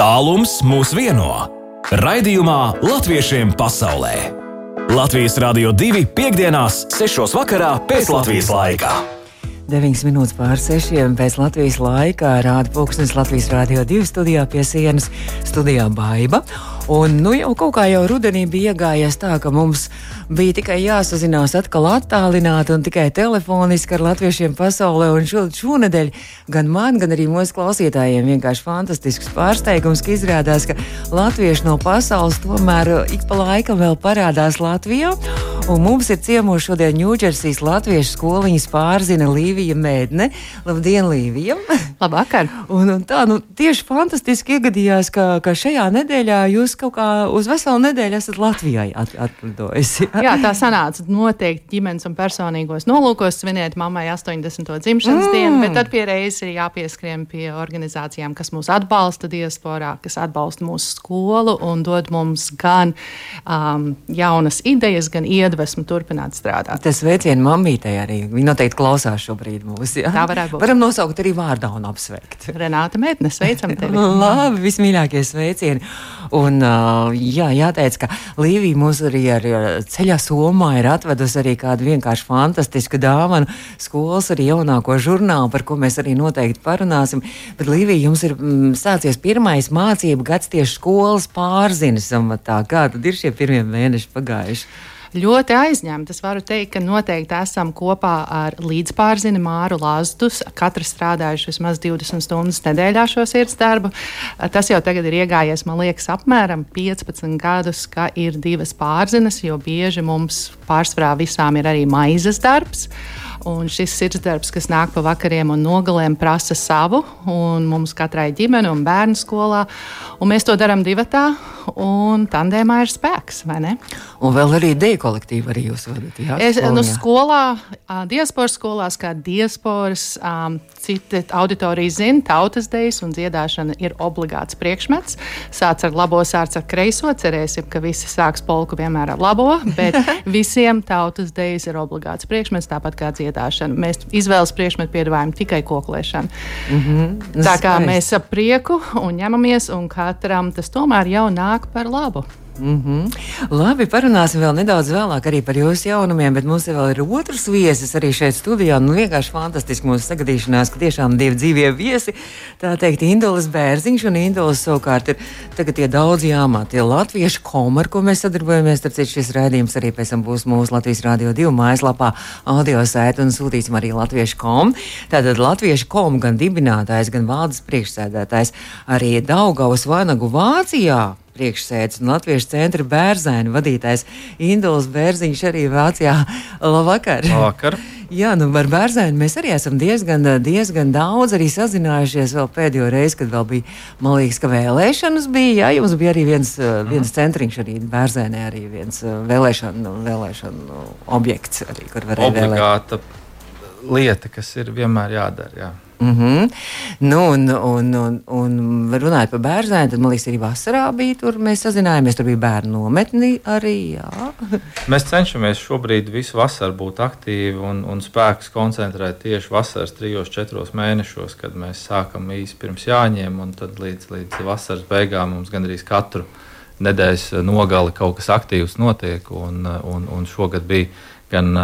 Tālums mūs vieno. Raidījumā Latviešiem pasaulē. Latvijas Rādio 2 piekdienās, 6. vakarā pēc Latvijas laika. 9 minūtes pār 6 pēc Latvijas laika rāda pulkstenis Latvijas Rādio 2 studijā pie sienas, studijā Baiva. Un nu jau kaut kā jau rudenī bija iegājies tā, ka mums bija tikai jāsazinās atkal attālināti un tikai telefoniski ar latviešiem pasaulē. Un šo, šonadēļ gan man, gan arī mūsu klausītājiem vienkārši fantastisks pārsteigums, ka izrādās, ka latvieši no pasaules tomēr ik pa laikam vēl parādās Latvijā. Un mums ir ciemos šodien Ņūdžersijas latviešu skoliņas pārzina Līvija Mēdne. Labdien, Līvija! Labvakar! Un, un tā, nu, tieši fantastiski iegadījās, ka, ka šajā nedēļā jūs kaut kā uz veselu nedēļu esat Latvijai at, atlidojusi. Ja? Jā, tā sanāca noteikti ģimenes un personīgos nolūkos svinēt mammai 80. dzimšanas mm. dienu, bet tad pie reizes ir jāpieskrien pie organizācijām, kas mūs atbalsta diasporā, kas atbalsta mūsu skolu un dod mums gan um, jaunas idejas, gan iedvesmu turpināt strādāt. Tas veiciens mammītei arī. Viņa noteikti klausās šobrīd mūs. Ja? Tā varētu būt. Varam nosaukt arī vārdā un apsveikt. Renāta Mētne, sveicam tevi. Labi, vismīļākie sveicieni. Un, uh, jā, jāteic, ka Līvija mūs arī ar ceļā somā ir atvedusi arī kādu vienkārši fantastisku dāvanu skolas arī jaunāko žurnālu, par ko mēs arī noteikti parunāsim. Bet Līvija, jums ir mm, sācies pirmais mācību gads tieši skolas pārziņas amatā. Kā tad ir šie pirmie mēneši pagājuši? Ļoti aizņemta. Es varu teikt, ka noteikti esam kopā ar līdzpārzini Māru Lazdus. Katrs strādājuši vismaz 20 stundas nedēļā šo sirds darbu. Tas jau tagad ir iegājies, man liekas, apmēram 15 gadus, ka ir divas pārzinas, jo bieži mums pārsvarā visām ir arī maizes darbs. Un šis sirdsdarbs, kas nāk pa vakariem un nogalēm, prasa savu. Mums katrai ģimene un bērnu skolā. Un mēs to darām divatā, un tandēmā ir spēks, vai ne? Un vēl arī deju kolektīvu arī jūs vadat. Jā, es, nu, skolā, diasporas skolās, kā diasporas, um, citi auditorija zina, tautas dejas un dziedāšana ir obligāts priekšmets. Sāc ar labo, sāc ar kreiso. Cerēsim, ka visi sāks polku vienmēr ar labo, bet visiem tautas dejas ir obligāts priekšmets, tāpat kā dziedāšana. Mēs izvēles priekšmetu piedāvājam tikai koklēšanu. Mm -hmm. Tā kā mēs ap prieku un ņemamies, un katram tas tomēr jau nāk par labu. Mm -hmm. Labi, parunāsim vēl nedaudz vēlāk par jūsu jaunumiem, bet mums vēl ir otrs viesis arī šeit studijā. Nu, vienkārši fantastiski mūsu sagadīšanās, ka tiešām divi dzīvie viesi, tā teikt, Indulas Bērziņš un Indulas savukārt ir tagad tie daudz jāmāt. Tie latviešu komi, ar ko mēs sadarbojamies, tad šis rādījums arī pēc tam būs mūsu Latvijas Rādio 2 mājaslapā audio sēta un sūtīsim arī latviešu komu. Tātad latviešu komu gan dibinātājs, gan valdes priekšsēdētājs arī Daugavas Vanagu Vācijā priekšsēdis un Latviešu centra bērzaini vadītājs Induls Bērziņš arī Vācijā. Labvakar! Labvakar. Jā, nu ar bērzaini mēs arī esam diezgan, diezgan daudz sazinājušies vēl pēdējo reizi, kad vēl bija, man liekas, ka vēlēšanas bija. Jā, jums bija arī viens, mhm. viens centriņš arī bērzainē, arī viens vēlēšanu, vēlēšanu objekts, arī, kur varēja Obligāta vēlēt. lieta, kas ir vienmēr jādara. Jā. Mm -hmm. nu, un, un, un, un runājot par bērnu, tad man liekas, arī vasarā bija tur. Mēs sazinājāmies, tur bija bērnu nometni arī. Jā. mēs cenšamies šobrīd visu vasaru būt aktīvi un, un spēkus koncentrēt tieši vasaras trijos, četros mēnešos, kad mēs sākam īsi pirms jāņem, un tad līdz, līdz vasaras beigām mums gandrīz katru nedēļas nogali kaut kas aktīvs notiek. Un, un, un šogad bija gan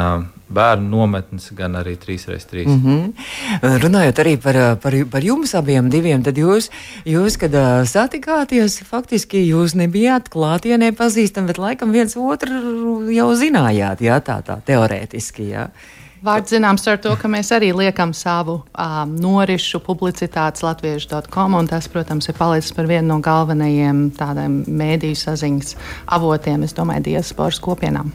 bērnu nometnes, gan arī 3x3. Mm -hmm. Runājot arī par, par, par jums abiem, diviem, tad jūs, jūs kad uh, satikāties, faktiski jūs nebijāt klātienē pazīstami, bet laikam viens otru jau zinājāt, jā, tā, tā teorētiski. Jā. Vārds zināms ar to, ka mēs arī liekam savu um, norišu publicitātes latviešu.com, un tas, protams, ir palicis par vienu no galvenajiem tādiem mēdīju saziņas avotiem, es domāju, diasporas kopienām.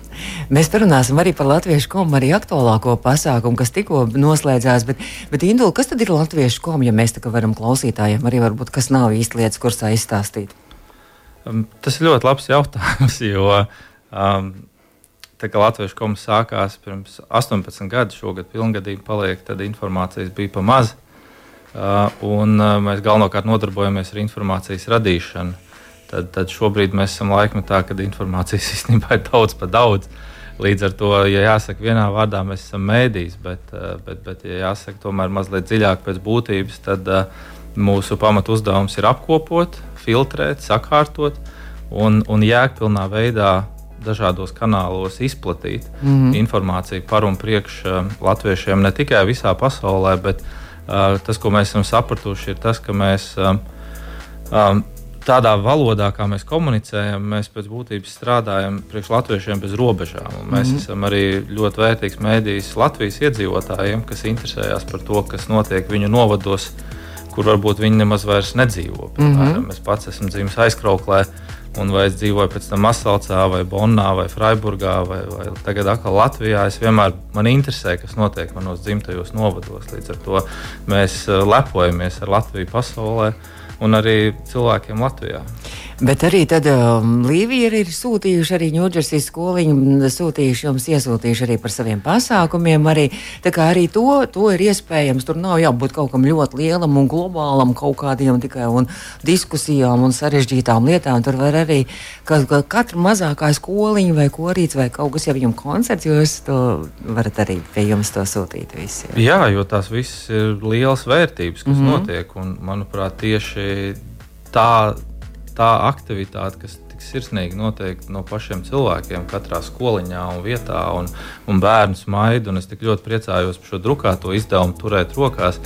Mēs parunāsim arī par latviešu komu, arī aktuālāko pasākumu, kas tikko noslēdzās, bet, bet Indula, kas tad ir latviešu komu, ja mēs tā kā varam klausītājiem arī varbūt, kas nav īsti lietas kursā izstāstīt? Um, tas ir ļoti labs jautājums, jo um, tā kā Latvijas koms sākās pirms 18 gadiem, šogad pilngadīgi paliek, tad informācijas bija pa maz. Uh, un uh, mēs galvenokārt nodarbojamies ar informācijas radīšanu. Tad, tad šobrīd mēs esam laikmetā, kad informācijas īstenībā ir daudz par daudz. Līdz ar to, ja jāsaka vienā vārdā, mēs esam mēdījis, bet, uh, bet, bet ja jāsaka tomēr mazliet dziļāk pēc būtības, tad, uh, mūsu pamatu uzdevums ir apkopot, filtrēt, sakārtot un, un jēgpilnā veidā dažādos kanālos izplatīt mm -hmm. informāciju par un priekš uh, latviešiem ne tikai visā pasaulē, bet uh, tas, ko mēs esam sapratuši, ir tas, ka mēs uh, um, tādā valodā, kā mēs komunicējam, mēs pēc būtības strādājam priekš latviešiem bez robežām. Un mēs mm -hmm. esam arī ļoti vērtīgs mēdījis Latvijas iedzīvotājiem, kas interesējas par to, kas notiek viņu novados, kur varbūt viņi nemaz vairs nedzīvo. Piemēram, mm -hmm. Es pats esmu dzimis aizkrauklē un vai es dzīvoju pēc tam Masalcā, vai Bonnā, vai Freiburgā, vai, vai tagad atkal Latvijā, es vienmēr man interesē, kas notiek manos dzimtajos novados. Līdz ar to mēs eh, lepojamies ar Latviju pasaulē un arī cilvēkiem Latvijā. Bet arī tad um, Līvija ir sūtījuši arī Ņūdžersijas skoliņu, sūtījuši jums, iesūtījuši arī par saviem pasākumiem. Arī, tā kā arī to, to ir iespējams. Tur nav jābūt kaut kam ļoti lielam un globālam, kaut kādiem tikai un diskusijām un sarežģītām lietām. Tur var arī ka, ka katra mazākā skoliņa vai korīts vai kaut kas, ja viņam koncerts, jūs to varat arī pie jums to sūtīt visiem. Jā, jo tās visas ir lielas vērtības, kas mm -hmm. notiek. Un, manuprāt, tieši tā tā aktivitāte, kas tik sirsnīgi notiek no pašiem cilvēkiem, katrā skoliņā un vietā, un, un bērnu smaidu. Un es tik ļoti priecājos par šo drukāto izdevumu turēt rokās.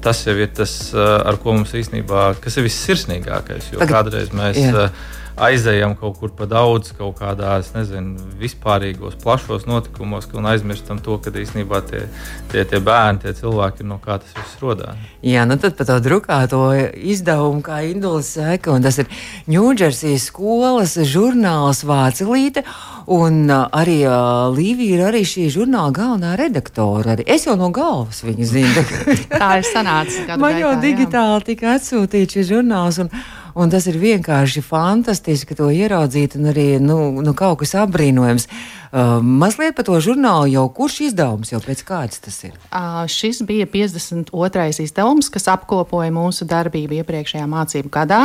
Tas jau ir tas, eh, ar ko mums īstenībā, kas ir vissirsnīgākais. Jo kādreiz mēs. Jā eh, aizejam kaut kur pa daudz, kaut kādās, nezinu, vispārīgos, plašos notikumos, un aizmirstam to, ka īstenībā tie, tie, tie bērni, tie cilvēki, no kā tas viss rodās. Jā, nu tad par to drukāto izdevumu, kā Induls saka, un tas ir Ņūdžersijas skolas žurnāls Vācilīte. Un arī uh, Līvija ir arī šī žurnāla galvenā redaktore. Arī. Es jau no galvas viņu zinu. tā ir sanācis. Man jau digitāli jā. tika atsūtīts šis žurnāls. Un, Un tas ir vienkārši fantastiski to ieraudzīt, un arī nu, nu, kaut kas apbrīnojams. Uh, mazliet par to žurnālu jau kurš izdevums, jau pēc kāds tas ir? Uh, šis bija 52. izdevums, kas apkopoja mūsu darbību iepriekšējā mācību gadā.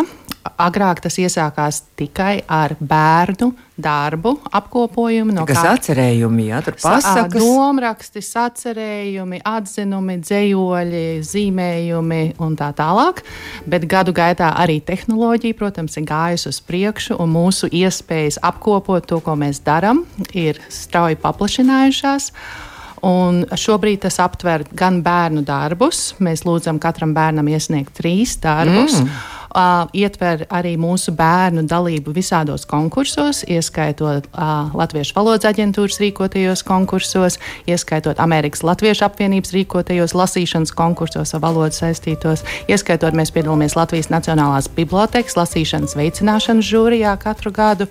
Agrāk tas iesākās tikai ar bērnu darbu apkopojumu. No Kas kā... atcerējumi, jā, tur pasakas. Domraksti, sacerējumi, atzinumi, dzējoļi, zīmējumi un tā tālāk. Bet gadu gaitā arī tehnoloģija, protams, ir gājusi uz priekšu un mūsu iespējas apkopot to, ko mēs darām, ir strauji paplašinājušās. Un šobrīd tas aptver gan bērnu darbus. Mēs lūdzam katram bērnam iesniegt trīs darbus. Mm uh, ietver arī mūsu bērnu dalību visādos konkursos, ieskaitot uh, Latviešu valodas aģentūras rīkotajos konkursos, ieskaitot Amerikas Latviešu apvienības rīkotajos lasīšanas konkursos ar valodu saistītos, ieskaitot mēs piedalāmies Latvijas Nacionālās bibliotekas lasīšanas veicināšanas žūrijā katru gadu.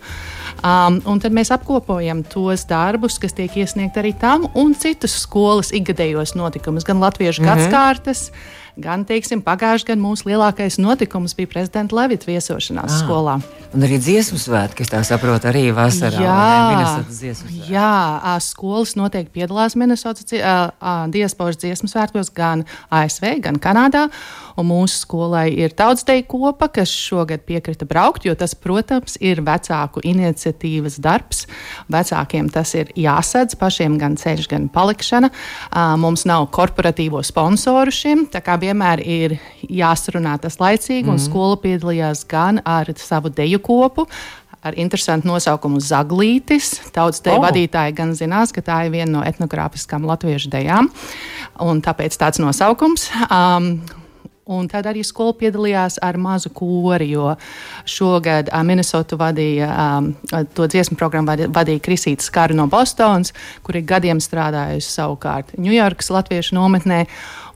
Um, un tad mēs apkopojam tos darbus, kas tiek iesniegti arī tam, un citus skolas ikgadējos notikumus, gan latviešu mm -hmm. gadsimtas gan, teiksim, pagājušajā gadā mūsu lielākais notikums bija prezidenta Levita viesošanās ah. skolā. Un arī dziesmu svētki, kas tā saprot, arī vasarā. Jā, jā skolas noteikti piedalās Minnesotas diasporas dziesmu svētkos gan ASV, gan Kanādā. Un mūsu skolai ir tautsdeja kopa, kas šogad piekrita braukt, jo tas, protams, ir vecāku iniciatīvas darbs. Vecākiem tas ir jāsadz, pašiem gan ceļš, gan palikšana. Mums nav korporatīvo sponsoru šim, tā kā vienmēr ir jāsarunā tas laicīgi, un mm. skola piedalījās gan ar savu deju kopu, ar interesantu nosaukumu Zaglītis. Tautas deju oh. vadītāji gan zinās, ka tā ir viena no etnogrāfiskām latviešu dejām, un tāpēc tāds nosaukums. Um, Un tad arī skola piedalījās ar mazu kori, jo šogad Minnesota vadīja um, to dziesmu programmu, vadīja, Krisītas Skara no Bostonas, kur ir gadiem strādājusi savukārt Ņujorkas latviešu nometnē.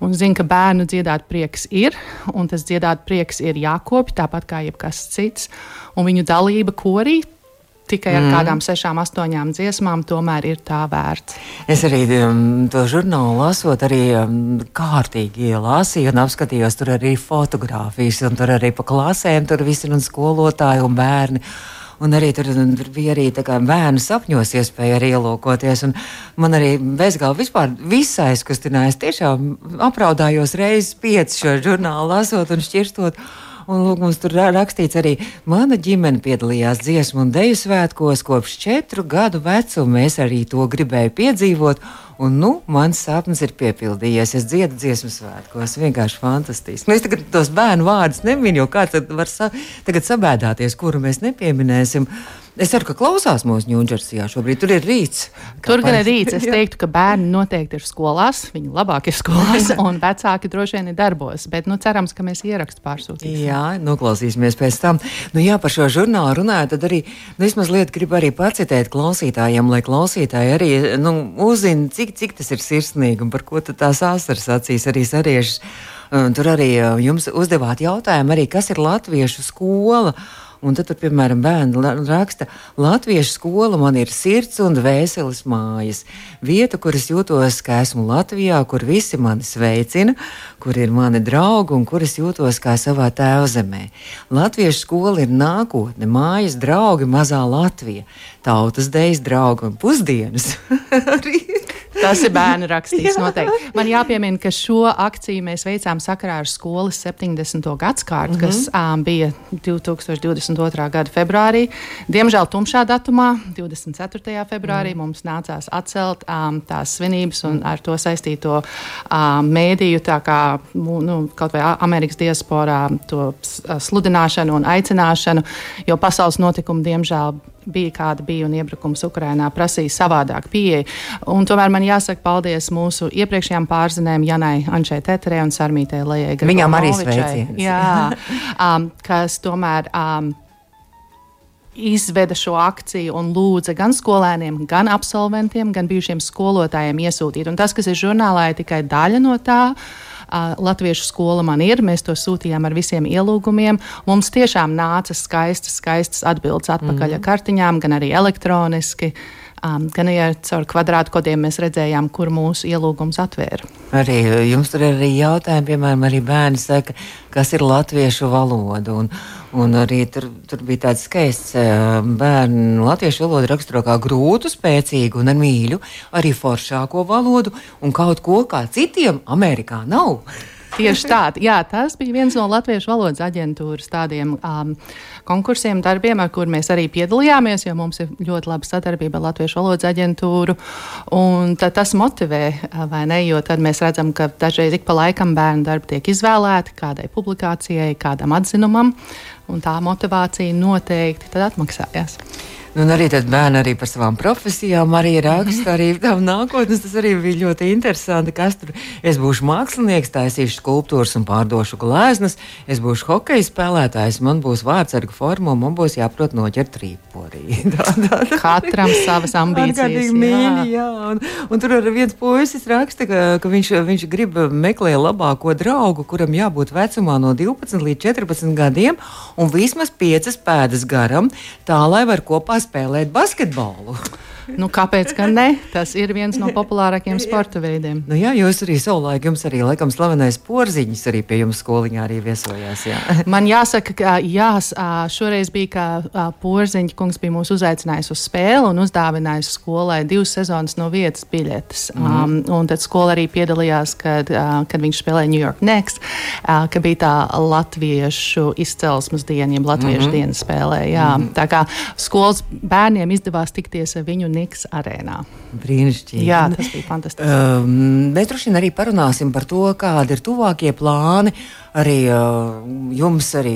Un zina, ka bērnu dziedāt prieks ir, un tas dziedāt prieks ir jākopja tāpat kā jebkas cits. Un viņu dalība korī tikai ar mm. kādām sešām, astoņām dziesmām, tomēr ir tā vērts. Es arī um, to žurnālu lasot, arī um, kārtīgi lasīju un apskatījos, tur arī fotografijas, un tur arī pa klasēm, tur visi un skolotāji un bērni. Un arī tur, tur bija arī bērnu sapņos, iespēja arī ielūkoties. Man arī bezgalīgi vispār viss aizkustinājās. Tiešām apraudājos reizes pieci šo žurnālu lasot un šķirstot. Un lūk, mums tur rakstīts arī, mana ģimene piedalījās dziesmu un deju svētkos kopš četru gadu vecuma. Es arī to gribēju piedzīvot. Un, nu, mans sapnis ir piepildījies. Es dziedu dziesmu svētkos. Vienkārši fantastiski. Nu, es tagad tos bērnu vārdus neminu, jo kāds var sa tagad sabēdāties, kuru mēs nepieminēsim. Es ceru, ka klausās mūsu Ņūdžersijā šobrīd. Tur ir rīts. Tur gan ir rīts. Es teiktu, ka bērni noteikti ir skolās. Viņi labāk ir skolās, un vecāki droši vien ir darbos. Bet nu, cerams, ka mēs ierakstu pārsūtīsim. Jā, noklausīsimies pēc tam. Nu, jā, par šo žurnālu runājot, tad arī nu, es mazliet gribu arī pacitēt klausītājiem, lai klausītāji arī nu, uzzina, cik, cik tas ir sirsnīgi un par ko tās asaras acīs arī sariežas. Tur arī jums uzdevāt jautājumu, arī, kas ir latviešu skola. Un tad, tur, piemēram, bērni raksta, Latviešu skola man ir sirds un dvēseles mājas. Vieta, kur es jūtos, ka esmu Latvijā, kur visi mani sveicina, kur ir mani draugi un kur es jūtos kā savā tēvzemē. Latviešu skola ir nākotne, mājas draugi, mazā Latvija, tautas dejas draugi un pusdienas. Tas ir bērnu rakstījis Jā. noteikti. Man jāpiemina, ka šo akciju mēs veicām sakarā ar skolas 70. gadsimtu, mm -hmm. kas um, bija 2022. gada februārī. Diemžēl tumšā datumā, 24. februārī, mm. mums nācās atcelt um, tās svinības un ar to saistīto um, mēdīju, tā kā nu, kaut vai Amerikas diasporā, to sludināšanu un aicināšanu, jo pasaules notikumi diemžēl bija kāda bija un iebrukums Ukrainā prasīja savādāk pieeja. Un tomēr man jāsaka paldies mūsu iepriekšējām pārzinēm Janai Ančai Teterē un Sarmītē Lejai. Viņām arī sveiciens. Jā, um, kas tomēr. Um, izveda šo akciju un lūdza gan skolēniem, gan absolventiem, gan bijušiem skolotājiem iesūtīt. Un tas, kas ir žurnālā, ir tikai daļa no tā. Uh, Latviešu skola man ir. Mēs to sūtījām ar visiem ielūgumiem. Mums tiešām nāca skaistas, skaistas atbildes atpakaļ mm. ar kartiņām, gan arī elektroniski. Um, gan arī caur kvadrātkodiem mēs redzējām, kur mūsu ielūgums atvēra. Arī jums tur ir arī jautājumi, piemēram, arī bērni saka, kas ir latviešu valoda. Un, un arī tur, tur bija tāds skaists bērnu latviešu valodu raksturo kā grūtu, spēcīgu un ar mīļu, arī foršāko valodu un kaut ko kā citiem Amerikā nav. Tieši tā, jā, tas bija viens no Latviešu valodas aģentūras tādiem um, konkursiem, darbiem, ar kuriem mēs arī piedalījāmies, jo mums ir ļoti laba sadarbība ar Latviešu valodas aģentūru. Tas motivē, vai ne? Jo tad mēs redzam, ka dažreiz ik pa laikam bērnu darbi tiek izvēlēti kādai publikācijai, kādam atzinumam, un tā motivācija noteikti atmaksājās. Nu, un arī bērni arī par savām profesijām arī raksta, arī tam nākotnes. Tas arī bija ļoti interesanti. Kas tur es būšu mākslinieks, taisīšu skulptūras un pārdošu gleznas, es būšu hokeja spēlētājs, man būs vārdsarga forma un man būs jāprot noķert rīporī. Katram savas ambīcijas. Mīļi, jā. Un, un tur arī viens puisis raksta, ka, ka viņš, viņš grib meklēt labāko draugu, kuram jābūt vecumā no 12 līdz 14 gadiem un vismaz 5 pēdas garam, tā lai var kopā spēlēt basketbolu. Nu, kāpēc gan ne? Tas ir viens no populārākajiem sporta veidiem. Nu, jā, jūs arī savulaik, jums arī laikam slavenais porziņš arī pie jums skoliņā arī viesojās. Jā. Man jāsaka, ka jā, šoreiz bija, ka porziņš kungs bija mūs uzaicinājis uz spēli un uzdāvinājis skolai divas sezonas no vietas biļetes. Mm. Um, un tad skola arī piedalījās, kad, uh, kad viņš spēlēja New York Next, uh, ka bija tā latviešu izcelsmes diena, jeb latviešu mm -hmm. dienas spēlē. Jā. Mm -hmm. Tā kā skolas bērniem izdevās tikties ar viņu Niks arēnā. Brīnišķīgi. Jā, tas bija fantastiski. Um, mēs droši vien arī parunāsim par to, kādi ir tuvākie plāni arī uh, jums, arī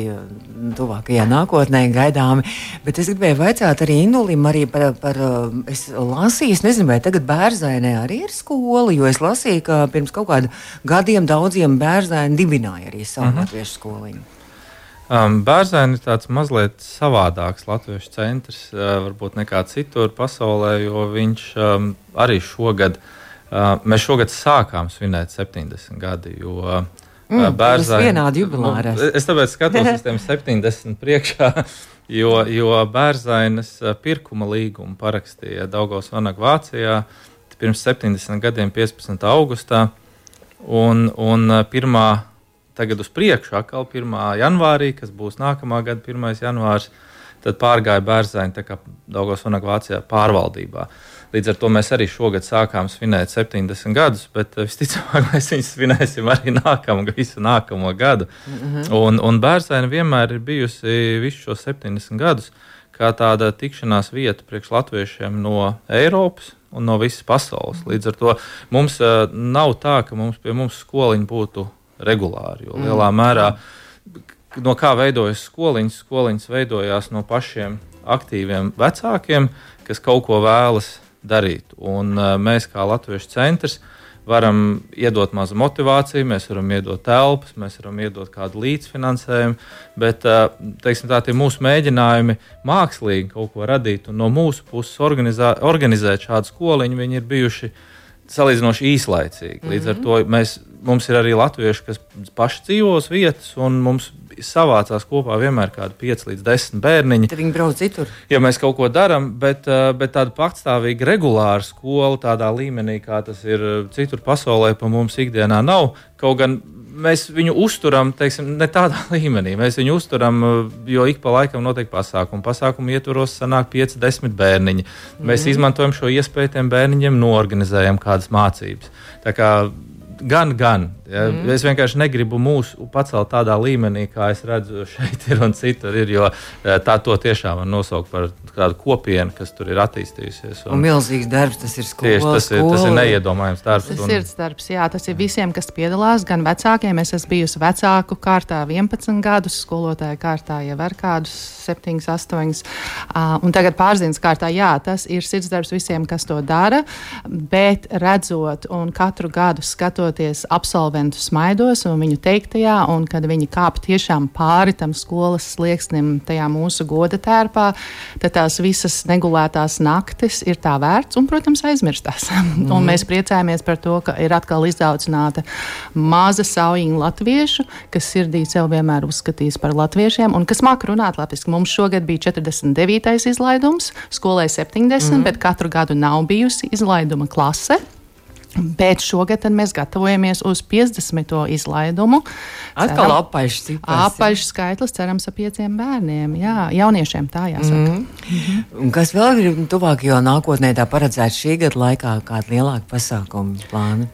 tuvākajā nākotnē gaidāmi. Bet es gribēju vaicāt arī Indulim arī par, par uh, es lasīju, es nezinu, vai tagad bērzainē arī ir skola, jo es lasīju, ka pirms kaut kādiem gadiem daudziem bērzaini dibināja arī savu uh mhm. -huh. latviešu skoliņu. Um, Bērzēni ir tāds mazliet savādāks latviešu centrs, uh, varbūt nekā citur pasaulē, jo viņš um, arī šogad, uh, mēs šogad sākām svinēt 70 gadi. Jo, uh, mm, Bērzēni, vienādi jubilāri. Nu, es tāpēc skatos uz tiem 70 priekšā, jo, jo Bērzainas uh, pirkuma līgumu parakstīja Daugos Vanag Vācijā pirms 70 gadiem, 15. augustā. Un, un uh, pirmā tagad uz priekšu, atkal 1. janvārī, kas būs nākamā gada 1. janvārs, tad pārgāja bērzaini Daugos un Vācijā pārvaldībā. Līdz ar to mēs arī šogad sākām svinēt 70 gadus, bet eh, visticamāk mēs viņus svinēsim arī nākamo, visu nākamo gadu. Mm -hmm. Un, un bērnu vienmēr ir bijusi visu šos 70 gadus kā tāda tikšanās vieta priekš latviešiem no Eiropas un no visas pasaules. Līdz ar to mums uh, nav tā, ka mums pie mums skoliņi būtu regulāri, jo lielā mm. mērā no kā veidojas skoliņas, skoliņas veidojās no pašiem aktīviem vecākiem, kas kaut ko vēlas darīt. Un, uh, mēs, kā Latviešu centrs, varam iedot mazu motivāciju, mēs varam iedot telpas, mēs varam iedot kādu līdzfinansējumu, bet uh, teiksim, tā, tie mūsu mēģinājumi mākslīgi kaut ko radīt un no mūsu puses organizā, organizēt šādu skoliņu, viņi ir bijuši salīdzinoši īslaicīgi. Līdz ar mhm. to mēs, mums ir arī latvieši, kas paši dzīvos vietas, un mums savācās kopā vienmēr kādi 5 līdz 10 bērniņi. Tad viņi brauc citur. Ja mēs kaut ko darām, bet, eh, bet tāda patstāvīga, regulāra skola tādā līmenī, kā tas ir eh, citur pasaulē, pa mums ikdienā nav. Kaut gan mēs viņu uzturam, teiksim, ne tādā līmenī. Mēs viņu uzturam, eh, jo ik pa laikam notiek pasākumi. Pasākumu ietvaros sanāk 5, 10 bērniņi. Mēs mm. izmantojam šo iespēju tiem bērniņiem, noorganizējam kādas mācības. Tā kā gan, gan. Ja? Mm. Es vienkārši negribu mūsu pacelt tādā līmenī, kā es redzu, šeit ir un citur ir. Jo eh, tā to tiešām var nosaukt par kādu kopienu, kas tur ir attīstījusies. Un, un milzīgs darbs, tas ir skola. Tieši tas, skola. ir, tas ir neiedomājams darbs. Tas un... ir darbs, jā, tas ir visiem, kas piedalās, gan vecākiem. Es esmu bijusi vecāku kārtā 11 gadus, skolotāja kārtā jau ar kādus 7, 8. Uh, un tagad pārziņas kārtā, jā, tas ir sirdsdarbs visiem, kas to dara, bet redzot un katru gadu skatoties absolventu smaidos un viņu teiktajā, un kad viņi kāp tiešām pāri tam skolas slieksnim, tajā mūsu goda tērpā, tad tās visas negulētās naktis ir tā vērts un, protams, aizmirstās. Mm. un mēs priecājamies par to, ka ir atkal izaudzināta maza saujiņa latviešu, kas sirdī sev vienmēr uzskatīs par latviešiem un kas māk runāt latviešu. Mums šogad bija 49. izlaidums, skolai 70, mm. bet katru gadu nav bijusi izlaiduma klase. Bet šogad mēs gatavojamies uz 50. izlaidumu. Atkal apaļš. Apaļš skaitlis, cerams, ar pieciem bērniem. Jā, jauniešiem tā jāsaka. Mm -hmm. Kas vēl ir tuvākajā nākotnē tā paredzēts šī gada laikā, kāda lielāka pasākuma plāna?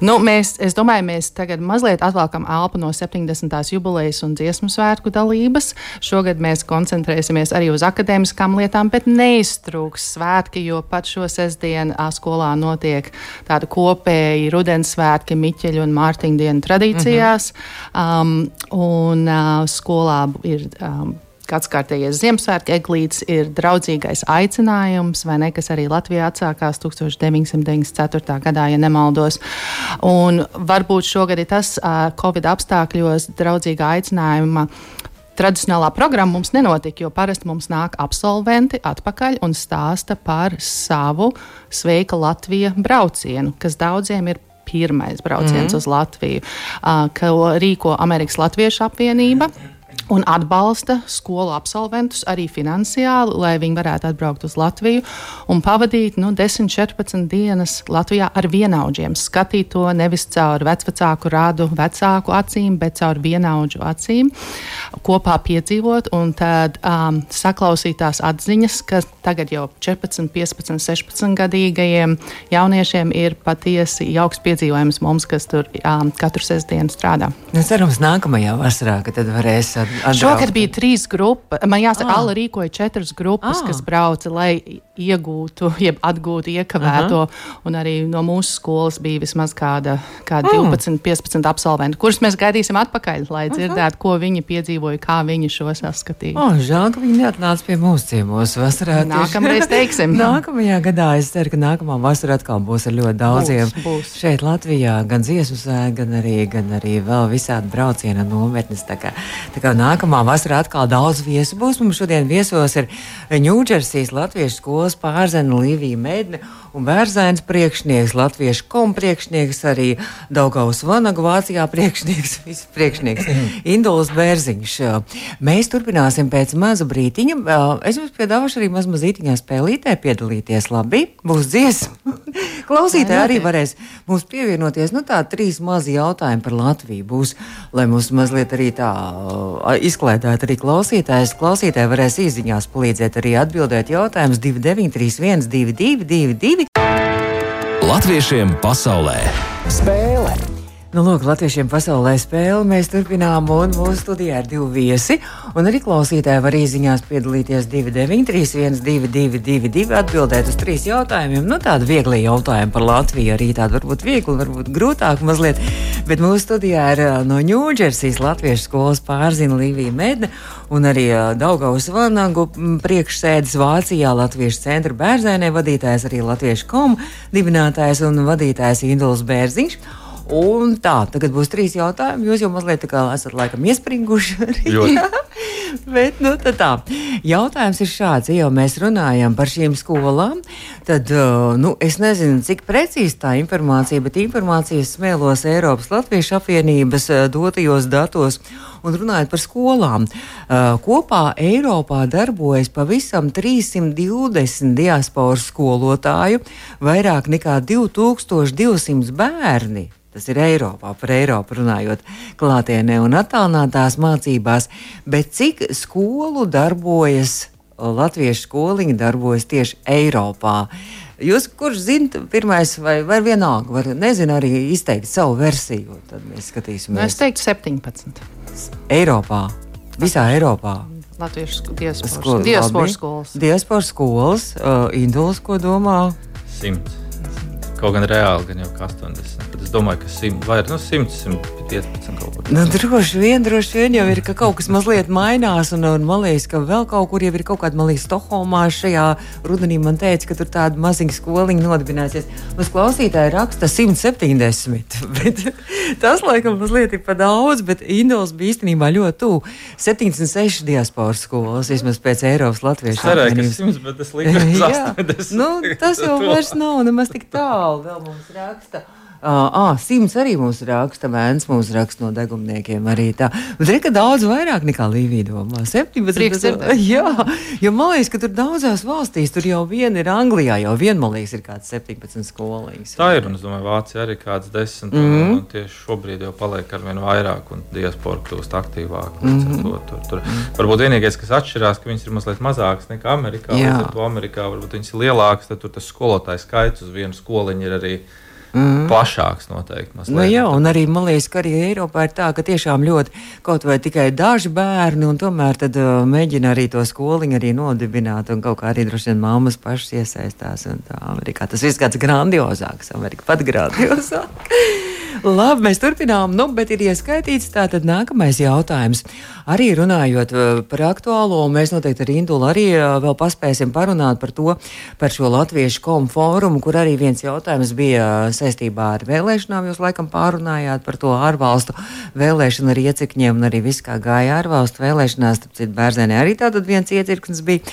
Nu, mēs, es domāju, mēs tagad mazliet atvelkam elpu no 70. jubilejas un dziesmu svētku dalības. Šogad mēs koncentrēsimies arī uz akadēmiskām lietām, bet neiztrūks svētki, jo pat šo sestdienu skolā notiek tāda kopīga kopēji Rudensvētki, Miķeļu un Mārtiņu dienu tradīcijās. Mm -hmm. um, un uh, skolā ir. Um, Kāds kārtējais Ziemassvētku eglītis ir draudzīgais aicinājums, vai ne, kas arī Latvijā atsākās 1994. gadā, ja nemaldos. Un varbūt šogad ir tas uh, Covid apstākļos draudzīga aicinājuma tradicionālā programma mums nenotika, jo parasti mums nāk absolventi atpakaļ un stāsta par savu Sveika Latvija braucienu, kas daudziem ir pirmais brauciens mm uz Latviju, uh, ko rīko Amerikas Latviešu apvienība un atbalsta skolu absolventus arī finansiāli, lai viņi varētu atbraukt uz Latviju un pavadīt nu, 10, 14 dienas Latvijā ar vienaudžiem. Skatīt to nevis caur vecāku rādu, vecāku acīm, bet caur vienaudžu acīm, kopā piedzīvot un tad um, saklausīt tās atziņas, ka tagad jau 14, 15, 16 gadīgajiem jauniešiem ir patiesi jauks piedzīvojums mums, kas tur um, katru sestdienu strādā. Cerams, nākamajā vasarā, kad tad varēs atbraukt. Šogad bija trīs grupas. Man jāsaka, ah. Alla rīkoja četras grupas, ah. kas brauca, lai iegūtu, jeb atgūtu iekavēto. Aha. Un arī no mūsu skolas bija vismaz kāda, kāda mm. 12, 15 absolventi, kurus mēs gaidīsim atpakaļ, lai dzirdētu, ko viņi piedzīvoja, kā viņi šo saskatīja. Oh, žēl, ka viņi neatnāca pie mūsu ciemos vasarā. Nākamreiz teiksim. Nākamajā gadā es ceru, ka nākamā vasara atkal būs ar ļoti daudziem. Būs, būs. Šeit Latvijā gan dziesmu sēga, gan arī, gan arī vēl visādi brauciena nometnes. Tā kā, tā kā nākamā vasarā atkal daudz viesu būs. Mums šodien viesos ir Ņūdžersijas Latviešu skolas skolas pārzena Līvija Mēdne un Vērzēns priekšnieks, Latviešu kom priekšnieks, arī Daugaus Vanagu Vācijā priekšnieks, viss priekšnieks, Induls Bērziņš. Mēs turpināsim pēc maza brītiņa. Es jums piedāvāšu arī maz mazītiņā spēlītē piedalīties. Labi, būs dziesma. Klausītāji arī varēs mums pievienoties. Nu tā trīs mazi jautājumi par Latviju būs, lai mums mazliet arī tā izklaidētu arī klausītājs. Klausītāji varēs īziņās palīdzēt arī atbildēt jautājumus 29. 2931, 222, Latviešiem pasaulē spēle! Nu, lūk, Latviešiem pasaulē spēle mēs turpinām, un mūsu studijā ir divi viesi. Un arī klausītāji var īsiņās piedalīties 293, 1222, atbildēt uz trīs jautājumiem. Nu, tādi viegli jautājumi par Latviju, arī tādi varbūt viegli, varbūt grūtāk mazliet. Bet mūsu studijā ir no Ņūdžersijas Latviešu skolas pārzina Līvija Medne un arī Daugaus Vanagu priekšsēdis Vācijā Latviešu centra bērnē vadītājs, arī Latviešu komu dibinātājs un vadītājs Induls Bērziņš. Un tā, tagad būs trīs jautājumi. Jūs jau mazliet tā kā esat laikam iespringuši. Bet, nu, tā, tā. Jautājums ir šāds, ja jau mēs runājam par šīm skolām, tad nu, es nezinu, cik precīzi tā informācija, bet informācijas smēlos Eiropas Latviešu apvienības dotajos datos. Un runājot par skolām, kopā Eiropā darbojas pavisam 320 diasporas skolotāju, vairāk nekā 2200 bērni. Tas ir Eiropā, par Eiropu runājot, klātienē un attālinātās mācībās. Bet cik skolu darbojas, latviešu skoliņi darbojas tieši Eiropā? Jūs, kurš zinat, pirmais vai, vai vienalga, var nezinu, arī izteikt savu versiju. Tad mēs skatīsimies. Nu, es teiktu 17. Eiropā, visā Eiropā. Latviešu diasporas skolas. Diasporas skolas, uh, Indulas, ko domā? 100. Kaut gan reāli, gan jau 80. Bet es domāju, ka 100 vai nu, 100, 115 kaut kur. Nu, droši vien, droši vien jau ir, ka kaut kas mazliet mainās. Un, un man liekas, ka vēl kaut kur ir kaut kāda, liekas, Stokholmā šajā rudenī man teica, ka tur tāda maziņa skoliņa nodibināsies. Mums klausītāji raksta 170. Bet tas, laikam, mazliet ir pa daudz, bet Indols bija īstenībā ļoti tuvu. 76 diasporas skolas, vismaz pēc Eiropas latviešu Cerēju, ka 100, bet es liku uz 80. Nu, tas jau vairs nav nemaz tik tālu vēl mums raksta. Ah, simts arī mums raksta, mēnesis mums raksta no degumniekiem. Arī tā. Bet ir daudz vairāk nekā Līvija domā. 17. Jā, jo man liekas, ka tur daudzās valstīs, tur jau viena ir Anglijā, jau vien, man liekas, ir kāds 17 skolīgs. Tā ir, un es domāju, Vācija arī kāds 10. Mm -hmm. un, un tieši šobrīd jau paliek ar vien vairāk, un diaspora kļūst aktīvāk. Mm -hmm. to, tur, tur. Varbūt vienīgais, kas atšķirās, ka viņas ir mazliet mazākas nekā Amerikā. Līdz ar to Amerikā varbūt viņas ir lielākas, tad tur tas skolotāju skaits uz vienu skoliņu ir arī mm. plašāks noteikti. Nu, jā, un arī man liekas, ka arī Eiropā ir tā, ka tiešām ļoti kaut vai tikai daži bērni, un tomēr tad uh, mēģina arī to skoliņu arī nodibināt, un kaut kā arī droši vien mammas pašas iesaistās. Tā Amerikā tas viss kāds grandiozāks, Amerika pat grandiozāk. Labi, mēs turpinām, nu, bet ir ieskaitīts tātad nākamais jautājums. Arī runājot uh, par aktuālo, mēs noteikti ar Indulu arī uh, vēl paspēsim parunāt par to, par šo latviešu komu fórumu, kur arī viens jautājums bija uh, saistībā ar vēlēšanām. Jūs laikam pārunājāt par to ārvalstu vēlēšanu ar iecikņiem un arī viss, kā gāja ārvalstu vēlēšanās. Tāpēc bērzenē arī tātad viens iecirknis bija.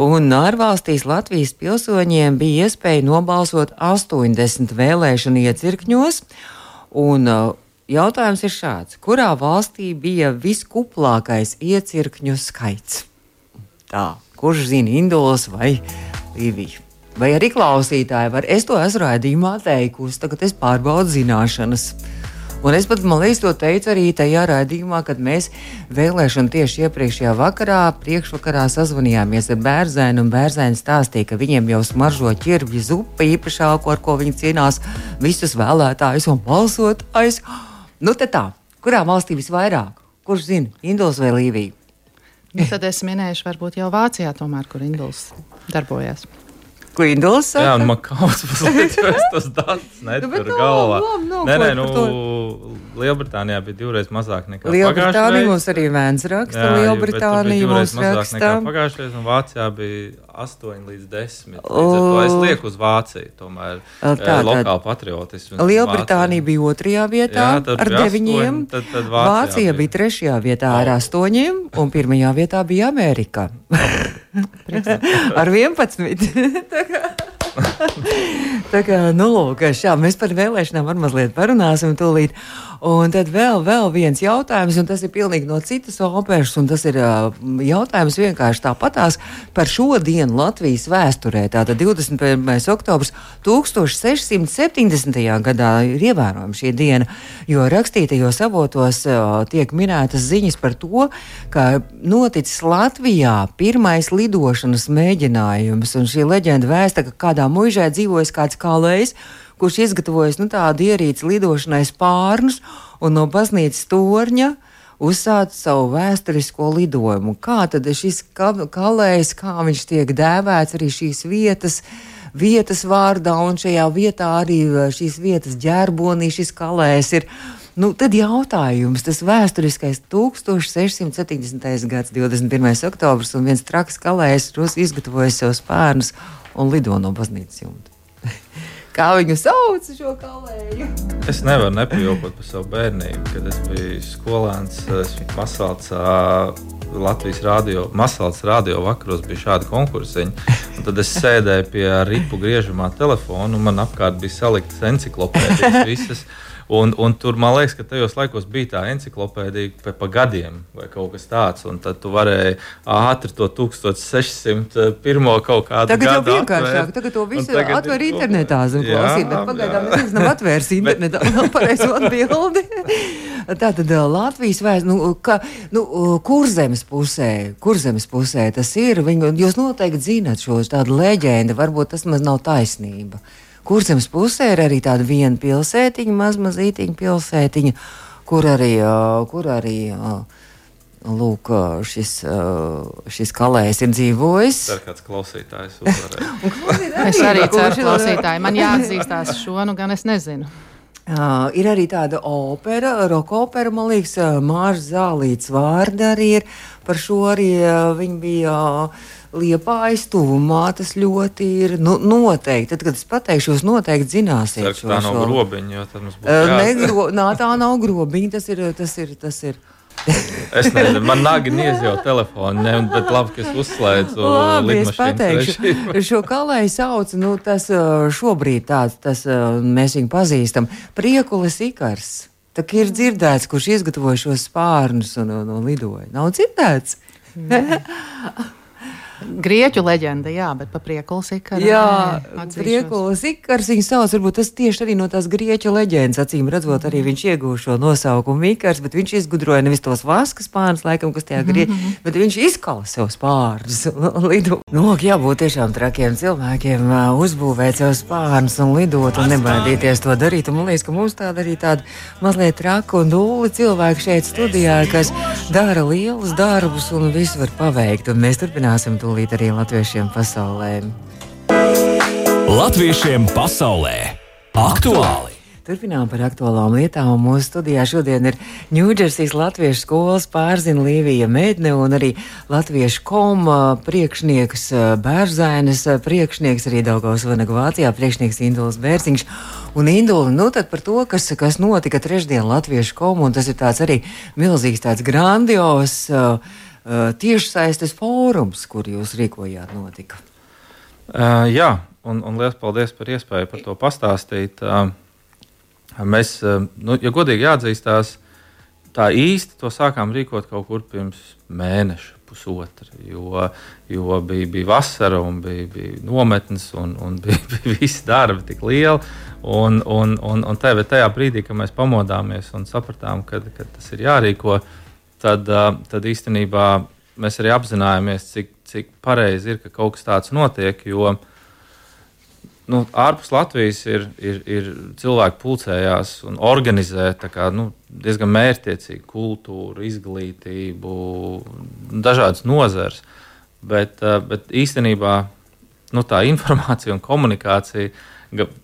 Un ārvalstīs Latvijas pilsoņiem bija iespēja nobalsot 80 vēlēšanu iecirkņos. Un uh, jautājums ir šāds: kurā valstī bija viskuplākais iecirkņu skaits? Tā, kurš zina Indulas vai Līviju? Vai arī klausītāji, var es to esmu raidījumā teikusi, tagad es pārbaudu zināšanas. Un es pat, man liekas, to teicu arī tajā raidījumā, kad mēs vēlēšanu tieši iepriekšējā vakarā, priekšvakarā sazvanījāmies ar bērnu, bērns stāstīja, ka viņiem jau smaržo ķirbju zupa īpašāko, ar ko viņi cīnās visus vēlētājus un balsotājus. Nu, tā, kurā valstī visvairāk? Kurš zina, Induls vai Līvija? Nu, tad es minēšu, varbūt jau Vācijā, tomēr, kur Induls darbojas. Saka? Jā, un man kaut kas mazliet tas netur nu, galvā. Nu, nē, nē, nu, Lielbritānijā bija divreiz mazāk nekā Lielbritānija mums arī vēns raksta. Jā, Lielbritānija mums raksta. Pagājušajā reizē Vācijā bija 8 līdz 10. Līdz es lieku uz Vāciju, tomēr tā, lokāli patriotismu. Lielbritānija bija otrajā vietā jā, ar 9. Tad, tad Vācija bija. bija trešajā vietā ar 8. un pirmajā vietā bija Amerika. Ar 11. Tā kā, nu, lūk, šā, mēs par vēlēšanām var mazliet parunāsim tūlīt. Un tad vēl, vēl viens jautājums, un tas ir pilnīgi no citas operas, un tas ir jautājums vienkārši tāpatās par šo dienu Latvijas vēsturē. Tātad 21. oktobrs 1670. gadā ir ievērojama šī diena, jo rakstītajos avotos tiek minētas ziņas par to, ka noticis Latvijā pirmais lidošanas mēģinājums, un šī leģenda vēsta, ka kādā muižē dzīvojas kāds kalējs kurš izgatavojis nu, tādu ierīci lidošanai spārnus un no baznīcas torņa uzsācis savu vēsturisko lidojumu. Kā tad šis kalējs, kā viņš tiek dēvēts arī šīs vietas? Vietas vārdā, un šajā vietā arī šīs vietas ģerbonī šis kalējs ir. Nu, tad jautājums, tas vēsturiskais 1670. gads, 21. oktobris, un viens traks kalējs izgatavoja sev spērnus un lido no baznīcas jumta. Kā viņu sauc šo kalēju? Es nevaru nepajokot par savu bērnību, kad es biju skolēns. Es biju Masāls, Latvijas rādio, Masāls radio vakaros bija šādi konkursiņi. Tad es sēdēju pie ripu griežamā telefona, un man apkārt bija saliktas enciklopēdijas visas. Un, un tur man liekas, ka tajos laikos bija tā encyklopēdija pa, pa gadiem vai kaut kas tāds. Un tad tu varēji ātri to 1601. kaut kādu tagad gadu. Tagad jau vienkāršāk, tagad to visu tagad atver ir, internetā zem klausīt, bet pagaidām neviens nav atvērs internetā vēl pareizo atbildi. Tātad Latvijas vēsts, nu, ka, nu, kurzemes pusē, kurzemes pusē tas ir, viņu, jūs noteikti zinat šo tādu leģendu, varbūt tas maz nav taisnība. Kurzemes pusē ir arī tāda viena pilsētiņa, mazmazītiņa pilsētiņa, kur arī, kur arī lūk, šis, šis kalējs ir dzīvojis. Ceru, kāds klausītājs es arī ceru, klausītāji. Man jāatzīstās šo, nu gan es nezinu. Uh, ir arī tāda opera, roka opera, man liekas, Mārcis Zālīts vārda arī ir. Par šo arī uh, viņi bija. Uh, Liepājas tuvumā tas ļoti ir nu, noteikti. Tad, kad es pateikšu, jūs noteikti zināsiet. Ceru, tā nav grobiņa, jo tad mums būs. Uh, negro, nā, tā nav grobiņa, tas ir. Tas ir, tas ir es nezinu, man nāga niezjau telefonu, ne, bet labi, ka es uzslēdzu. Labi, es pateikšu. Šo kalēju sauc, nu, tas šobrīd tāds, tas mēs viņu pazīstam. Priekulis Ikars. Tā ir dzirdēts, kurš izgatavoja šos spārnus un, un, un lidoja. Nav dzirdēts? Grieķu leģenda, jā, bet par priekolu sikaru. Jā, priekolu sikars viņa sauc, varbūt tas tieši arī no tās grieķu leģendas, acīm redzot, arī viņš iegūst šo nosaukumu Mikars, bet viņš izgudroja nevis tos vaskas spārnus, laikam, kas tajā grieķu, mm -hmm. bet viņš izkala sev spārnus un lido. Nu, jābūt tiešām trakiem cilvēkiem uzbūvēt sev spārnus un lidot un nebaidīties to darīt. Un man liekas, ka mums tāda arī tāda mazliet traka un dūli cilvēki šeit studijā, kas dara lielus darbus un visu var paveikt. Un mēs turpināsim tūlīt arī latviešiem pasaulē. Latviešiem pasaulē aktuāli! Turpinām par aktuālām lietām. Mūsu studijā šodien ir Ņūdžersijas Latviešu skolas pārzina Līvija Mēdne un arī Latviešu koma priekšnieks Bērzainas, priekšnieks arī Daugavas Vanagu Vācijā, priekšnieks Induls Bērziņš. Un Indula, nu tad par to, kas, kas notika trešdien Latviešu komu, un tas ir tāds arī milzīgs, tāds grandios. Uh, tiešsaistes fórums, kur jūs rīkojāt, notika. Uh, jā, un, un liels paldies par iespēju par to pastāstīt. Uh, mēs, uh, nu, ja godīgi jāatzīstās, tā īsti to sākām rīkot kaut kur pirms mēneša, pusotra. Jo, jo bija, bija vasara, un bija, bija nometnes, un, un bija, bija visi darbi tik lieli. Un, un, un, un tajā, tajā brīdī, kad mēs pamodāmies un sapratām, ka, tas ir jārīko, uh, tad, tad īstenībā mēs arī apzināmies, cik, cik pareizi ir, ka kaut kas tāds notiek. Jo nu, ārpus Latvijas ir, ir, ir cilvēki pulcējās un organizē kā, nu, diezgan mērķiecīgu kultūru, izglītību, dažādas nozares. Bet, bet īstenībā nu, tā informācija un komunikācija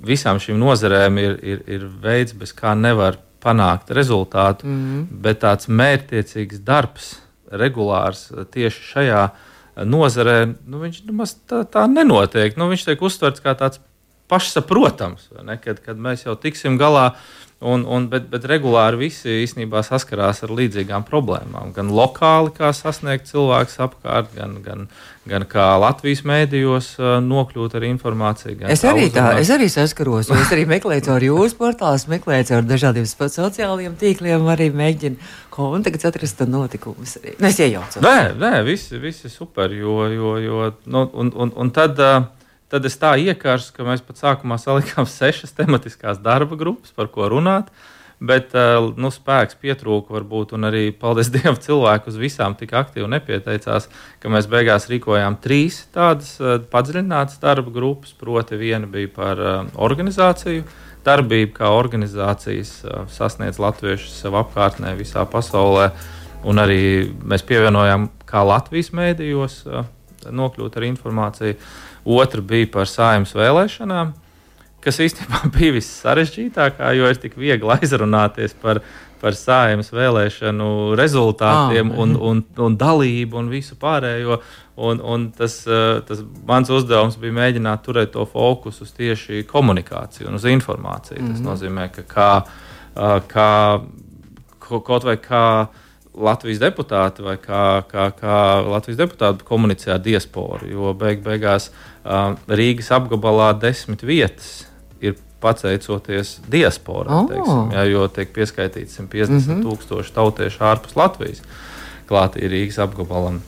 visām šīm nozarēm ir, ir, ir veids, bez kā nevar panākt rezultātu, mm -hmm. bet tāds mērķtiecīgs darbs, regulārs tieši šajā nozarē, nu, viņš nu, tā, tā nenotiek. Nu, viņš tiek uztverts kā tāds pašsaprotams, kad, kad mēs jau tiksim galā. Un, un, bet, bet regulāri visi īstenībā saskarās ar līdzīgām problēmām. Gan lokāli, kā sasniegt cilvēkus apkārt, gan, gan, gan kā Latvijas mēdījos nokļūt ar informāciju. Es arī, tā, es arī saskaros, jo es arī meklēju caur jūsu portālus, meklēju caur dažādiem sociālajiem tīkliem, arī mēģinu kontakts atrast un notikumus. Nu, es iejaucos. Nē, nē, visi, visi super, jo, jo, jo nu, un, un, un tad. Uh, Tad es tā iekārsu, ka mēs pat sākumā salikām sešas tematiskās darba grupas, par ko runāt. Bet eh, nu, spēks pietrūka, varbūt, un arī, paldies Dievam, cilvēku uz visām tik aktīvi nepieteicās, ka mēs beigās rīkojām trīs tādas eh, padziļinātas darba grupas. Proti, viena bija par eh, organizāciju darbību, kā organizācijas sasniedz latviešus sev apkārtnē visā pasaulē, un arī mēs pievienojām, kā Latvijas mēdījos nokļūt ar informāciju otra bija par saimnes vēlēšanām, kas īstenībā bija vissarežģītākā, jo ir tik viegli aizrunāties par, par saimnes vēlēšanu rezultātiem ah, un, un, un dalību un visu pārējo. Un, un tas, eh, tas mans uzdevums bija mēģināt turēt to fokusu uz tieši komunikāciju un uz informāciju. Mm -hmm. Tas mhm. nozīmē, ka kā, eh, kā, kaut vai kā Latvijas deputāti vai kā, kā, kā Latvijas deputāti komunicē ar diasporu. Jo beig, beigās uh, Rīgas apgabalā desmit vietas ir pateicoties diasporai, oh. teiksim, ja, jo tiek pieskaitīts 150 mm -hmm. tūkstoši tautiešu ārpus Latvijas klātī Rīgas apgabalam.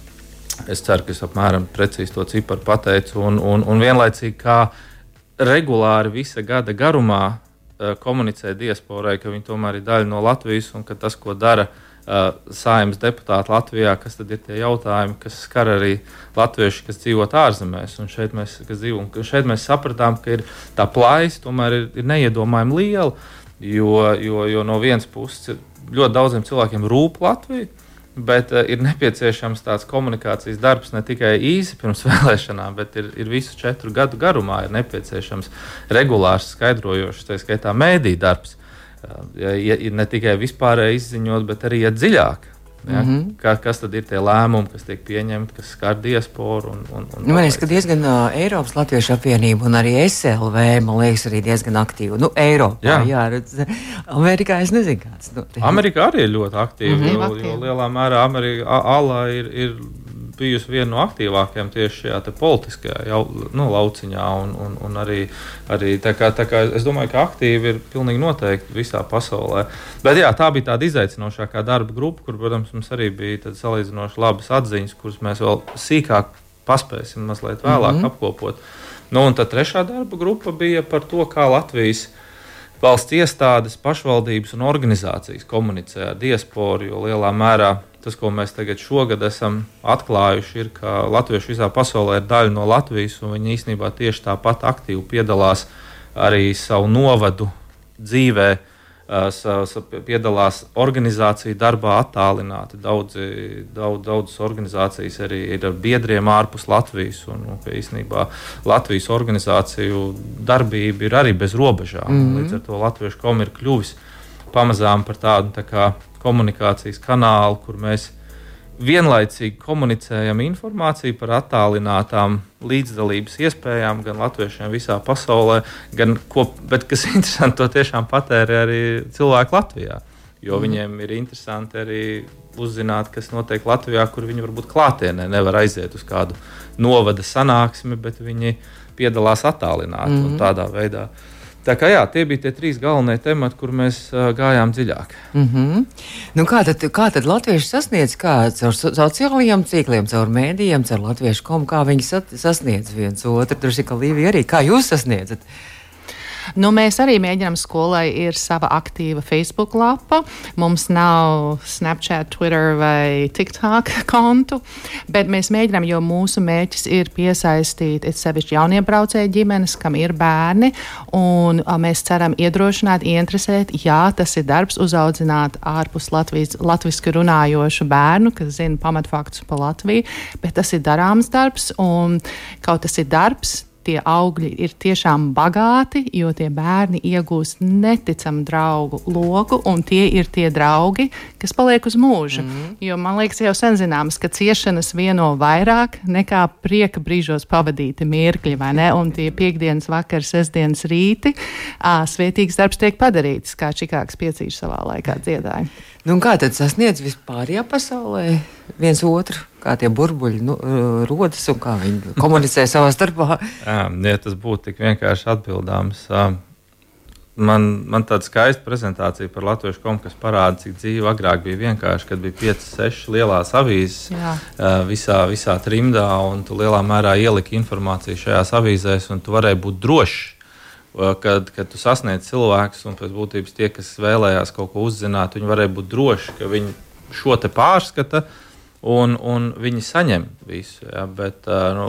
Es ceru, ka es apmēram precīzi to ciparu pateicu, un, un, un vienlaicīgi kā regulāri visa gada garumā uh, komunicē diasporai, ka viņi tomēr ir daļa no Latvijas un ka tas, ko dara uh, saimnes deputāti Latvijā, kas tad ir tie jautājumi, kas skar arī latvieši, kas dzīvo ārzemēs. Un šeit mēs, dzīvo, un šeit mēs sapratām, ka ir tā plājas tomēr ir, ir neiedomājami liela, jo, jo, jo no vienas puses ļoti daudziem cilvēkiem rūp Latvija. Bet uh, ir nepieciešams tāds komunikācijas darbs ne tikai īsi pirms vēlēšanām, bet ir, ir visu četru gadu garumā. Ir nepieciešams regulārs, skaidrojošs, tā skaitā mēdī darbs ja, ir ne tikai vispārēji izziņot, bet arī iet dziļāk. Ja? Mm -hmm. Kā, kas tad ir tie lēmumi, kas tiek pieņemti, kas skar diasporu? Un, un, un nu, man liekas, ka diezgan uh, Eiropas Latviešu apvienība un arī SLV, man liekas, arī diezgan aktīva. Nu, Eiropā, jā, jā redz, Amerikā es nezinu, kāds. Nu, Amerikā arī ir ļoti aktīva, mm -hmm. jo, jo lielā mērā Amerika, ALA ir, ir bijusi viena no aktīvākajām tieši šajā politiskajā jau, nu, lauciņā. Un, un, un arī, arī tā kā, tā kā es domāju, ka aktīvi ir pilnīgi noteikti visā pasaulē. Bet jā, tā bija tāda izaicinošākā darba grupa, kur, protams, mums arī bija salīdzinoši labas atziņas, kuras mēs vēl sīkāk paspēsim mazliet vēlāk mm -hmm. apkopot. Nu, un tad trešā darba grupa bija par to, kā Latvijas valsts iestādes, pašvaldības un organizācijas komunicē ar diasporu, jo lielā mērā tas, ko mēs tagad šogad esam atklājuši, ir, ka latvieši visā pasaulē ir daļa no Latvijas, un viņi īstenībā tieši tāpat aktīvi piedalās arī savu novadu dzīvē. Piedalās organizāciju darbā attālināti. Daudzi, daudz, daudzas organizācijas arī ir ar biedriem ārpus Latvijas. Un, un, īstenībā Latvijas organizāciju darbība ir arī bez robežām. Mm -hmm. Līdz ar to Latviešu komu ir kļuvis pamazām par tādu tā kā, komunikācijas kanālu, kur mēs vienlaicīgi komunicējam informāciju par attālinātām līdzdalības iespējām gan latviešiem visā pasaulē, gan, ko, bet kas interesanti, to tiešām patērē arī cilvēki Latvijā. Jo mm. viņiem ir interesanti arī uzzināt, kas notiek Latvijā, kur viņi varbūt klātienē nevar aiziet uz kādu novada sanāksmi, bet viņi piedalās attālināti mm. un tādā veidā. Uh, Tā kā jā, tie bija tie trīs galvenie temati, kur mēs uh, gājām dziļāk. Mm -hmm. nu, kā, tad, kā tad latvieši sasniedz? Kā caur sociālajiem tīkliem, caur mēdījiem, caur latviešu komu, kā viņi sasniedz viens otru? Tur ir kā Līvija arī. Kā jūs sasniedzat? Nu, mēs arī mēģinām skolai ir sava aktīva Facebook lapa. Mums nav Snapchat, Twitter vai TikTok kontu, bet mēs mēģinām, jo mūsu mērķis ir piesaistīt sevišķi jauniebraucēju ģimenes, kam ir bērni, un a, mēs ceram iedrošināt, ieinteresēt, jā, tas ir darbs uzaudzināt ārpus Latvijas, latviski runājošu bērnu, kas zina pamatfaktus par Latviju, bet tas ir darāms darbs, un kaut tas ir darbs, tie augļi ir tiešām bagāti, jo tie bērni iegūst neticamu draugu loku, un tie ir tie draugi, kas paliek uz mūžu. Mm -hmm. Jo man liekas, jau sen zināms, ka ciešanas vieno vairāk nekā prieka brīžos pavadīti mirkļi, vai ne? Un tie piekdienas vakar, sestdienas rīti, ā, svētīgs darbs tiek padarīts, kā Čikāgas piecīši savā laikā dziedāja. Nu, kā tad sasniedz vispārējā pasaulē viens otru? Kā tie burbuļi nu, rodas un kā viņi komunicē savā starpā? Jā, ja tas būtu tik vienkārši atbildāms. Man, man tāda skaista prezentācija par Latvijas komu, kas parāda, cik dzīve agrāk bija vienkārši, kad bija 5, 6 lielās avīzes Jā. visā, visā trimdā, un tu lielā mērā ieliki informāciju šajās avīzēs, un tu varēji būt drošs. Kad, kad tu sasniedz cilvēkus, un pēc būtības tie, kas vēlējās kaut ko uzzināt, viņi varēja būt droši, ka viņi šo te pārskata, un, un viņi saņem visu. Ja, bet nu,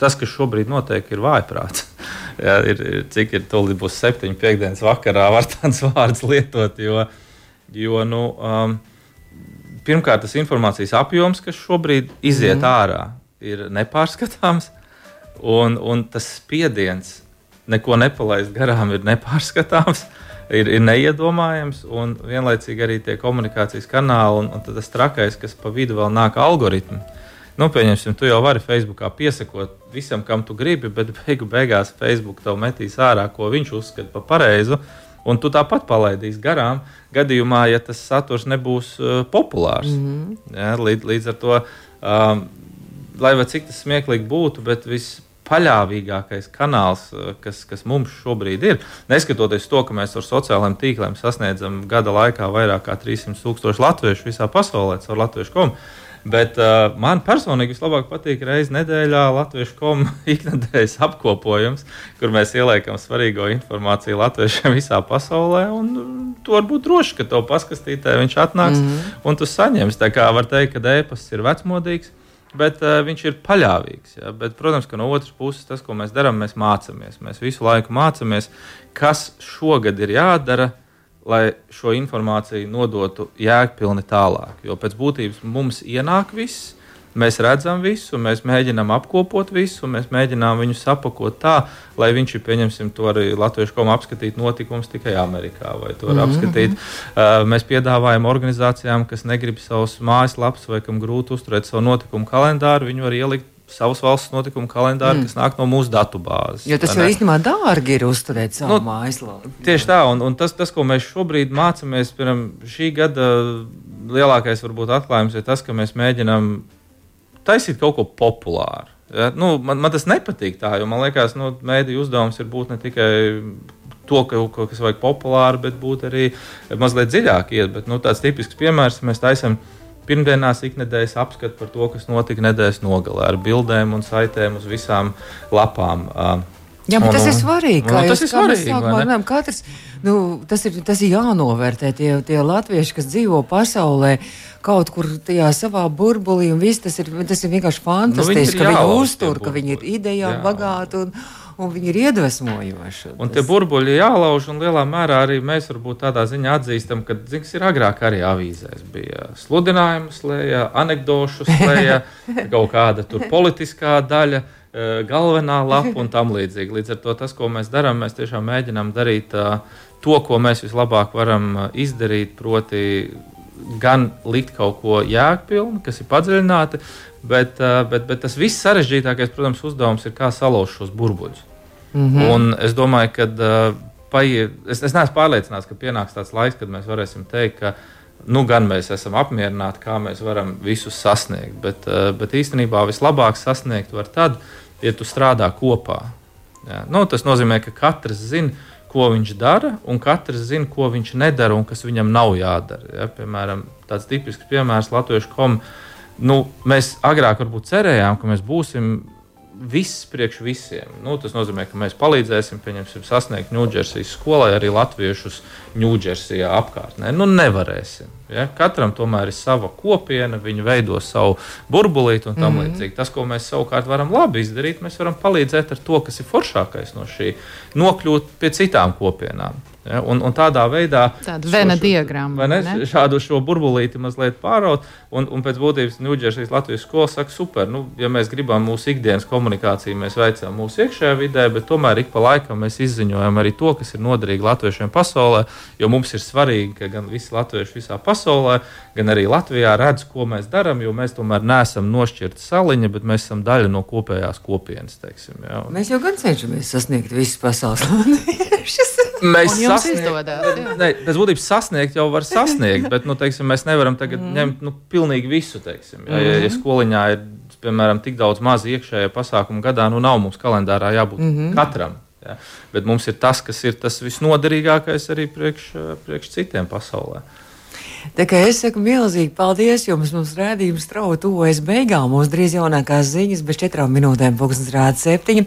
tas, kas šobrīd notiek, ir vājprāts. ja, ir, ir, cik ir tūlīt būs septiņu piekdienas vakarā, var tāds vārds lietot. Jo, jo nu, um, pirmkārt, tas informācijas apjoms, kas šobrīd iziet mm. ārā, ir nepārskatāms. Un, un tas spiediens neko nepalaist garām ir nepārskatāms. Uh, ir, ir neiedomājams, un vienlaicīgi arī tie komunikācijas kanāli, un, un tas trakais, kas pa vidu vēl nāk algoritmi. Nu, pieņemsim, tu jau vari Facebookā piesakot visam, kam tu gribi, bet beigu beigās Facebook tev metīs ārā, ko viņš uzskata par pareizu. Un tu tāpat palaidīsi garām, gadījumā, ja tas saturs nebūs uh, populārs. Mm -hmm. ja, līdz, līdz ar to, um, lai cik tas smieklīgi būtu, bet viss paļāvīgākais kanāls, eh, kas, kas mums šobrīd ir. Neskatoties to, ka mēs ar sociālajiem tīkliem sasniedzam gada laikā vairāk kā 300 tūkstoši latviešu visā pasaulē caur latviešu komu. Bet uh, man personīgi vislabāk patīk reizes nedēļā Latvijas komu ikdienas apkopojums, kur mēs ieliekam svarīgo informāciju latviešiem visā pasaulē. Tu vari būt drošs, ka to paskastītē viņš atnāks mm -hmm. un tu saņemsi. Tā kā var teikt, ka ēpasts ir vecmodīgs bet uh, viņš ir paļāvīgs. Ja? Bet, protams, ka no otras puses tas, ko mēs darām, mēs mācāmies. Mēs visu laiku mācāmies, kas šogad ir jādara, lai šo informāciju nodotu jēgpilni tālāk. Jo pēc būtības mums ienāk viss Mēs redzam visu, mēs mēģinām apkopot visu, mēs mēģinām viņu sapakot tā, lai viņš ir, pieņemsim, to arī latviešu komu apskatīt notikumus tikai Amerikā, vai to var mm -hmm. apskatīt. Uh, mēs piedāvājam organizācijām, kas negrib savus mājaslapas vai kam grūti uzturēt savu notikumu kalendāru, viņi var ielikt savas valsts notikumu kalendāru, mm. kas nāk no mūsu datubāzes. Jo tas jau īstenībā dārgi ir uzturēt savu nu, mājaslapu. Tieši tā, un, un tas, tas, ko mēs šobrīd mācāmies, piemēram, šī gada lielākais varbūt atklājums ir tas, ka mēs mēģinām taisīt kaut ko populāru. Ja? Nu, man, man tas nepatīk tā, jo man liekas, ka nu, mēdīņu uzdevums ir būt ne tikai to, ka, kas vajag populāru, bet būt arī mazliet dziļāk iet. Bet, nu, tāds tipisks piemērs mēs taisām. Pirmdienās ikdienas apskats par to, kas notika nedēļas nogalē, ar bildēm un saitēm uz visām lapām. Jā, bet un, tas ir svarīgi. Nu, tas ir svarīgi. Sākumā, katrs, nu, tas, ir, tas ir jānovērtē. Tie, tie latvieši, kas dzīvo pasaulē, kaut kur tajā savā burbulī, un viss tas ir, tas ir vienkārši fantastiski, nu, ka viņi uztur, ka viņi ir idejām bagāti. Un, un viņi ir iedvesmojoši. Un tas... tie burbuļi jālauž, un lielā mērā arī mēs varbūt tādā ziņā atzīstam, ka zins, ir agrāk arī avīzēs bija sludinājuma slēja, anekdošu slēja, kaut kāda tur politiskā daļa. Galvenā lapa un tam līdzīgi. Līdz ar to tas, ko mēs darām, mēs tiešām mēģinām darīt to, ko mēs vislabāk varam izdarīt, proti, gan likt kaut ko jēgpilnu, kas ir padziļināti, bet, bet, bet tas viss sarežģītākais, protams, uzdevums ir kā salauzt šos burbuļus. Mm -hmm. Un es domāju, ka paiet, es, es neesmu pārliecināts, ka pienāks tāds laiks, kad mēs varēsim teikt, ka nu, gan mēs esam apmierināti, kā mēs varam visus sasniegt. Bet, bet īstenībā vislabāk sasniegt var tad, ja tu strādā kopā. Jā. Nu, tas nozīmē, ka katrs zina, ko viņš dara, un katrs zina, ko viņš nedara un kas viņam nav jādara. Ja? Piemēram, tāds tipisks piemērs Latviešu komu. Nu, mēs agrāk cerējām, ka mēs būsim viss priekš visiem. Nu, tas nozīmē, ka mēs palīdzēsim sasniegt Ņūdžersijas skolai arī latviešus Ņūdžersijā apkārtnē. Nu, nevarēsim. Ja? Katram tomēr ir sava kopiena, viņi veido savu burbulīti un tam mm -hmm. līdzīgi. Tas, ko mēs savukārt varam labi izdarīt, mēs varam palīdzēt ar to, kas ir foršākais no šī, nokļūt pie citām kopienām. Ja, un, un tādā veidā tāda vena diagramma. Ne, ne? Šādu šo burbulīti mazliet pāraut. Un, un pēc būtības Ņūdžersijas Latvijas skola saka, super, nu, ja mēs gribam mūsu ikdienas komunikāciju, mēs veicam mūsu iekšējā vidē, bet tomēr ik pa laikam mēs izziņojam arī to, kas ir noderīgi latviešiem pasaulē. Jo mums ir svarīgi, ka gan visi latvieši visā pasaulē, gan arī Latvijā redz, ko mēs darām, jo mēs tomēr neesam nošķirta saliņa, bet mēs esam daļa no kopējās kopienas. Teiksim, ja. Mēs jau gan cenšamies sasniegt visus pasaules latviešu mēs sasniegsim. Pēc būtības sasniegt jau var sasniegt, bet nu, teiksim, mēs nevaram tagad mm. ņemt nu, pilnīgi visu. Teiksim, ja, ja, ja mhm. skoliņā ir piemēram tik daudz mazu iekšējā pasākumu gadā, nu nav mums kalendārā jābūt mm -hmm. katram. Ja. Bet mums ir tas, kas ir tas visnoderīgākais arī priekš, priekš citiem pasaulē. Tā kā es saku milzīgi paldies jums, mums rādījums strauji tuvojas beigām. Mums drīz jaunākās ziņas, bez četrām minūtēm pūkstens rāda septiņi.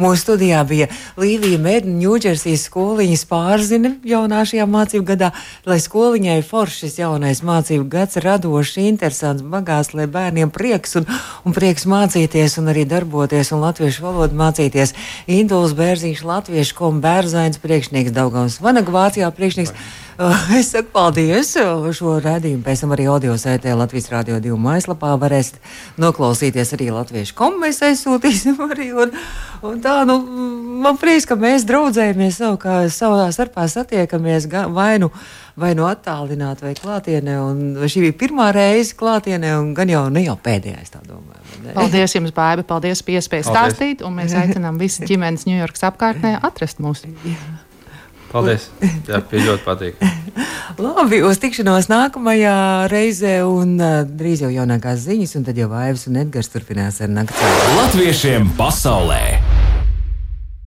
Mūsu studijā bija Līvija Mēdina, Ņūdžersijas skoliņas pārzina jaunā šajā mācību gadā, lai skoliņai foršs jaunais mācību gads radošs, interesants, bagāts, lai bērniem prieks un, un prieks mācīties un arī darboties un latviešu valodu mācīties. Induls Bērziņš, latviešu komu bērzains priekšnieks, Daugavs Vanagvācijā priekšnieks. Vai. Es saku paldies. Šo redzējumu pēc tam arī audio sētē Latvijas Rādio 2 mājaslapā varēsiet noklausīties arī latviešu komu. Mēs aizsūtīsim arī. Un, un tā, nu, man prieks, ka mēs draudzējamies savu, kā savā starpā satiekamies vai nu, vai nu attālināti vai klātienē. Un šī bija pirmā reize klātienē un gan jau ne jau pēdējais tā domāju. Paldies jums, Bāba, paldies par iespēju stāstīt, un mēs aicinām visu ģimenes Ņujorkas apkārtnē atrast mūs. Jā. Paldies! Jā, bija ļoti patīkami. Labi, uz tikšanos nākamajā reizē, un uh, drīz jau jaunākās ziņas, un tad jau Aivs un Edgars turpinās ar nakti. Latviešiem pasaulē!